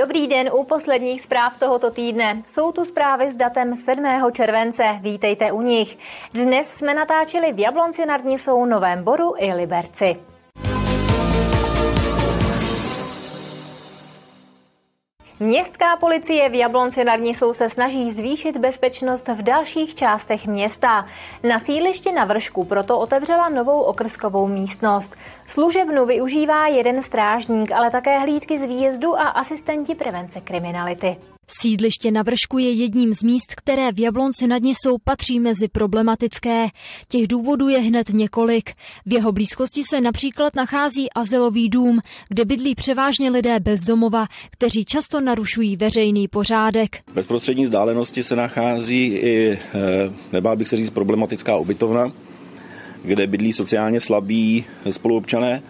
Dobrý den u posledních zpráv tohoto týdne. Jsou tu zprávy s datem 7. července. Vítejte u nich. Dnes jsme natáčeli v Jablonci nad Nisou, Novém Boru i Liberci. Městská policie v Jablonci nad Nisou se snaží zvýšit bezpečnost v dalších částech města. Na sídlišti na Vršku proto otevřela novou okrskovou místnost. Služebnu využívá jeden strážník, ale také hlídky z výjezdu a asistenti prevence kriminality. Sídliště na Vršku je jedním z míst, které v Jablonci nad Nisou patří mezi problematické. Těch důvodů je hned několik. V jeho blízkosti se například nachází azylový dům, kde bydlí převážně lidé bez domova, kteří často narušují veřejný pořádek. V bezprostřední vzdálenosti se nachází i, eh, nebál bych se říct, problematická ubytovna, kde bydlí sociálně slabí spoluobčané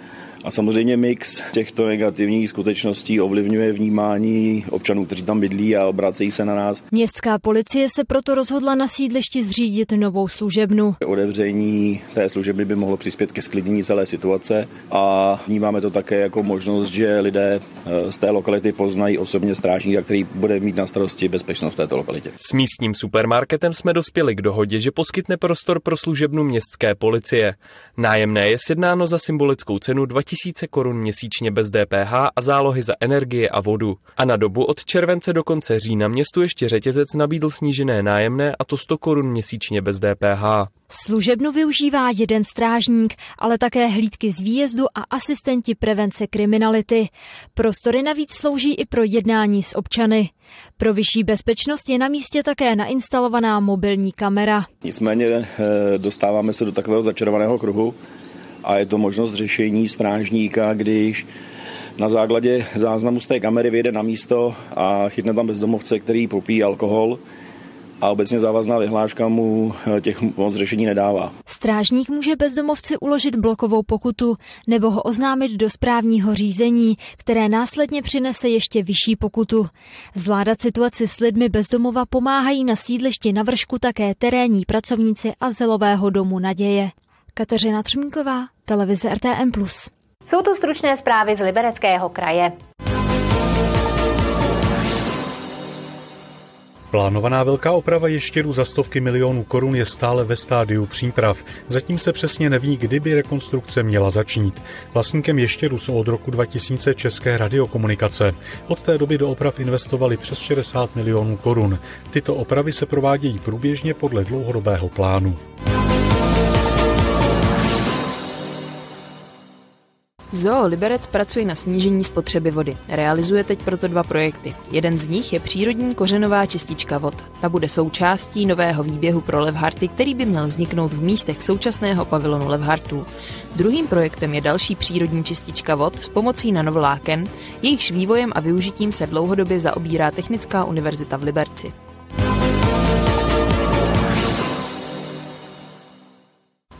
a samozřejmě mix těchto negativních skutečností ovlivňuje vnímání občanů, kteří tam bydlí a obracejí se na nás. Městská policie se proto rozhodla na sídlišti zřídit novou služebnu. Odevření té služeby by mohlo přispět ke sklidnění celé situace a vnímáme to také jako možnost, že lidé eh, z té lokality poznají osobně strážníka, který bude mít na starosti bezpečnost v této lokalitě. S místním supermarketem jsme dospěli k dohodě, že poskytne prostor pro služebnu městské policie. Nájemné je sjednáno za symbolickou cenu 2000 2000 korun měsíčně bez DPH a zálohy za energie a vodu. A na dobu od července do konce října městu ještě řetězec nabídl snížené nájemné a to 100 korun měsíčně bez DPH. Služebnu využívá jeden strážník, ale také hlídky z výjezdu a asistenti prevence kriminality. Prostory navíc slouží i pro jednání s občany. Pro vyšší bezpečnost je na místě také nainstalovaná mobilní kamera. Nicméně eh, dostáváme se do takového začarovaného kruhu, a je to možnost řešení strážníka, když na základě záznamu z té kamery vyjede na místo a chytne tam bezdomovce, který popí alkohol a obecně závazná vyhláška mu eh, těch moc řešení nedává. Strážník může bezdomovci uložit blokovou pokutu nebo ho oznámit do správního řízení, které následně přinese ještě vyšší pokutu. Zvládat situaci s lidmi bezdomova pomáhají na sídlišti na vršku také terénní pracovníci azylového domu Naděje. Kateřina Třmínková, televize RTM+. Jsou to stručné zprávy z Libereckého kraje. Plánovaná velká oprava ještěru za stovky milionů korun je stále ve stádiu příprav. Zatím se přesně neví, kdy by rekonstrukce měla začít. Vlastníkem ještěru jsou od roku 2000 České radiokomunikace. Od té doby do oprav investovali přes 60 milionů korun. Tyto opravy se provádějí průběžně podle dlouhodobého plánu. Zoo Liberec pracuje na snížení spotřeby vody. Realizuje teď proto dva projekty. Jeden z nich je přírodní kořenová čistička vod. Ta bude součástí nového výběhu pro Levharty, který by měl vzniknout v místech současného pavilonu Levhartů. Druhým projektem je další přírodní čistička vod s pomocí nanovláken, jejichž vývojem a využitím se dlouhodobě zaobírá Technická univerzita v Liberci.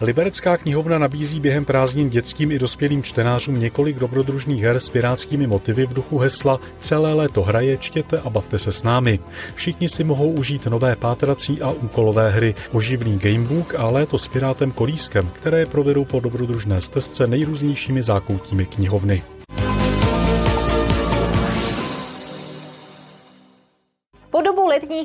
Liberecká knihovna nabízí během prázdnin dětským i dospělým čtenářům několik dobrodružných her s pirátskými motivy v duchu hesla Celé léto hraje, čtěte a bavte se s námi. Všichni si mohou užít nové pátrací a úkolové hry, oživný gamebook a léto s pirátem Kolískem, které provedou po dobrodružné stezce nejrůznějšími zákoutími knihovny.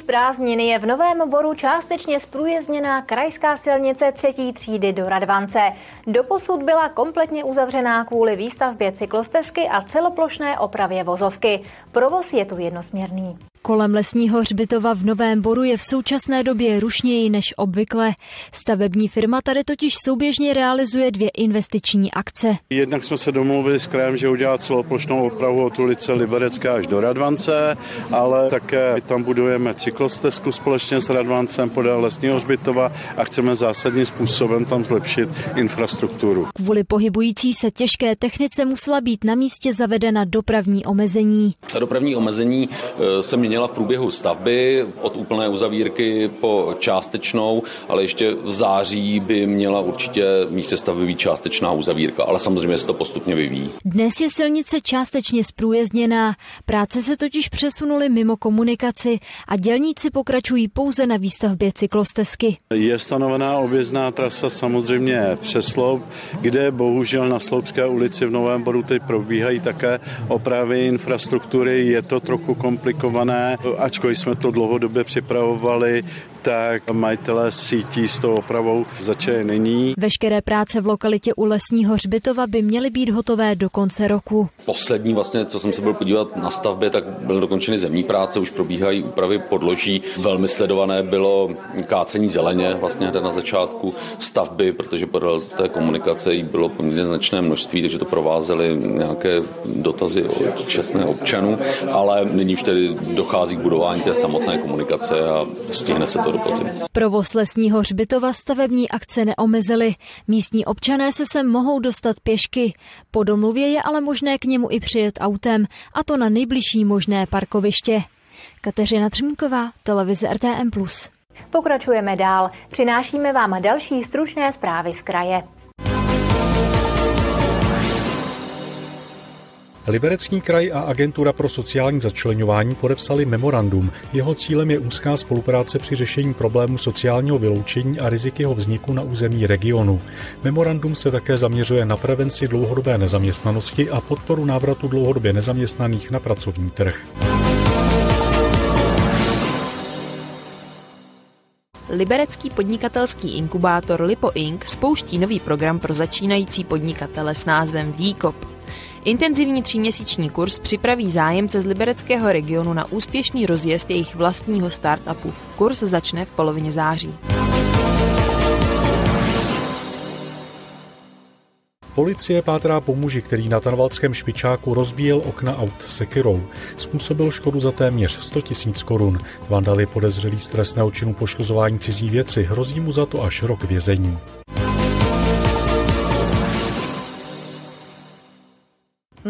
Prázdnin je v Novém Boru částečně zprůjezdněná krajská silnice třetí třídy do Radvance. Doposud byla kompletně uzavřená kvůli výstavbě cyklostezky a celoplošné opravě vozovky. Provoz je tu jednosměrný. Kolem lesního hřbitova v Novém Boru je v současné době rušněji než obvykle. Stavební firma tady totiž souběžně realizuje dvě investiční akce. Jednak jsme se domluvili s krajem, že udělá celoplošnou opravu od ulice Liberecká až do Radvance, ale také tam budujeme cyklostezku společně s Radvancem podél lesního hřbitova a chceme zásadním způsobem tam zlepšit infrastrukturu. Kvůli pohybující se těžké technice musela být na místě zavedena dopravní omezení. Ta dopravní omezení eh, se mění měla v průběhu stavby od úplné uzavírky po částečnou, ale ještě v září by měla určitě v místě stavby být částečná uzavírka, ale samozřejmě se to postupně vyvíjí. Dnes je silnice částečně zprůjezdněná, práce se totiž přesunuly mimo komunikaci a dělníci pokračují pouze na výstavbě cyklostezky. Je stanovená objezdná trasa samozřejmě přes Sloup, kde bohužel na Sloupské ulici v Novém Boru teď probíhají také opravy infrastruktury. Je to trochu komplikované, ačkoliv jsme to dlouhodobě připravovali, tak majitelé sítí s tou opravou začaly nyní. Veškeré práce v lokalitě u Lesního hřbitova by měly být hotové do konce roku. Poslední vlastně, co jsem se byl podívat na stavbě, tak byly dokončeny zemní práce, už probíhají úpravy podloží. Velmi sledované bylo kácení zeleně vlastně hned na začátku stavby, protože podle té komunikace jí bylo poměrně značné množství, takže to provázely nějaké dotazy od četné občanů, ale nyní už tedy dochází k budování té samotné komunikace a stihne se to podzimu. Provoz lesního hřbitova stavební akce neomezily. Místní občané se sem mohou dostat pěšky. Po domluvě je ale možné k němu i přijet autem, a to na nejbližší možné parkoviště. Kateřina Třmínková, televize RTM+. Pokračujeme dál. Přinášíme vám další stručné zprávy z kraje. Liberecký kraj a Agentura pro sociální začlenování podepsali memorandum. Jeho cílem je úzká spolupráce při řešení problému sociálního vyloučení a rizik jeho vzniku na území regionu. Memorandum se také zaměřuje na prevenci dlouhodobé nezaměstnanosti a podporu návratu dlouhodobě nezaměstnaných na pracovní trh. Liberecký podnikatelský inkubátor Lipo Inc. spouští nový program pro začínající podnikatele s názvem Výkop. Intenzivní tříměsíční kurz připraví zájemce z libereckého regionu na úspěšný rozjezd jejich vlastního startupu. Kurz začne v polovině září. Policie pátrá po muži, který na Tanvalském špičáku rozbíjel okna aut sekirou. Způsobil škodu za téměř 100 tisíc korun. Vandali podezřelý z trestného činu poškozování cizí věci. Hrozí mu za to až rok vězení.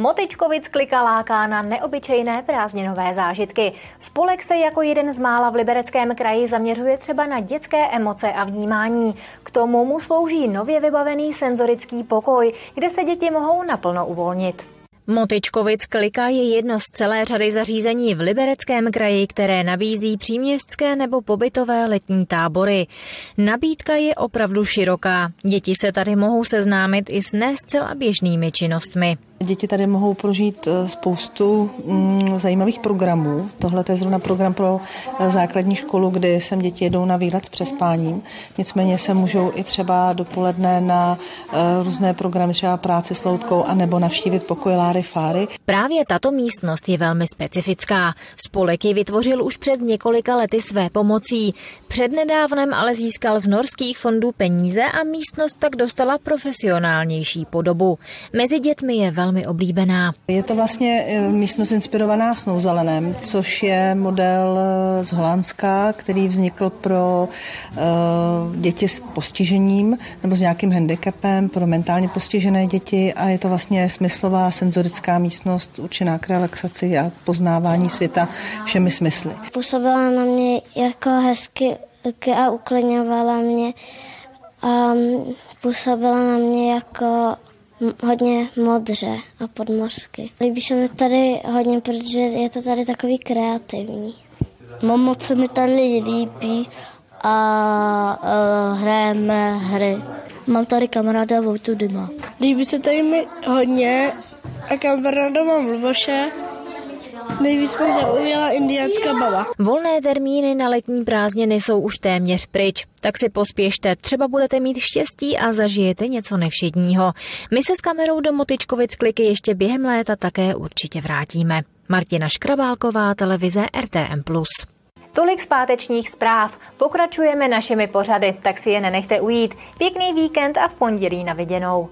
Motičkovic klika láká na neobyčejné prázdninové zážitky. Spolek se jako jeden z mála v libereckém kraji zaměřuje třeba na dětské emoce a vnímání. K tomu mu slouží nově vybavený senzorický pokoj, kde se děti mohou naplno uvolnit. Motičkovic Klika je jedno z celé řady zařízení v Libereckém kraji, které nabízí příměstské nebo pobytové letní tábory. Nabídka je opravdu široká. Děti se tady mohou seznámit i s ne zcela běžnými činnostmi. Děti tady mohou prožít eh, spoustu mm, zajímavých programů. Tohle je zrovna program pro eh, základní školu, kdy sem děti jedou na výlet s přespáním. Nicméně se můžou i třeba dopoledne na eh, různé programy, třeba práci s loutkou, anebo navštívit pokoj Láry Fáry. Právě tato místnost je velmi specifická. Spolek ji vytvořil už před několika lety své pomocí. Přednedávnem ale získal z norských fondů peníze a místnost tak dostala profesionálnější podobu. Mezi dětmi je velmi oblíbená. Je to vlastně eh, místnost inspirovaná snou zelenem, což je model eh, z Holandska, který vznikl pro uh, děti s postižením nebo s nějakým handicapem, pro mentálně postižené děti a je to vlastně smyslová senzorická místnost určená k relaxaci a poznávání světa všemi smysly. Působila na mě jako hezky a uklidňovala mě a působila na mě jako hodně modře a podmořsky. Líbí se mi tady hodně, protože je to tady takový kreativní. No moc se mi tady líbí a uh, hrajeme hry. Mám tady kamaráda Vojtu Dyma. Líbí se tady mi hodně a kamaráda mám Luboše Nejvíc mě zaujala indiánská baba. Volné termíny na letní prázdniny jsou už téměř pryč, tak si pospěšte, třeba budete mít štěstí a zažijete něco nevšedního. My se s kamerou do Motičkovic kliky ještě během léta také určitě vrátíme. Martina Škrabálková, televize RTM+. Tolik z pátečních zpráv. Pokračujeme našimi pořady, tak si je nenechte ujít. Pěkný víkend a v pondělí na viděnou.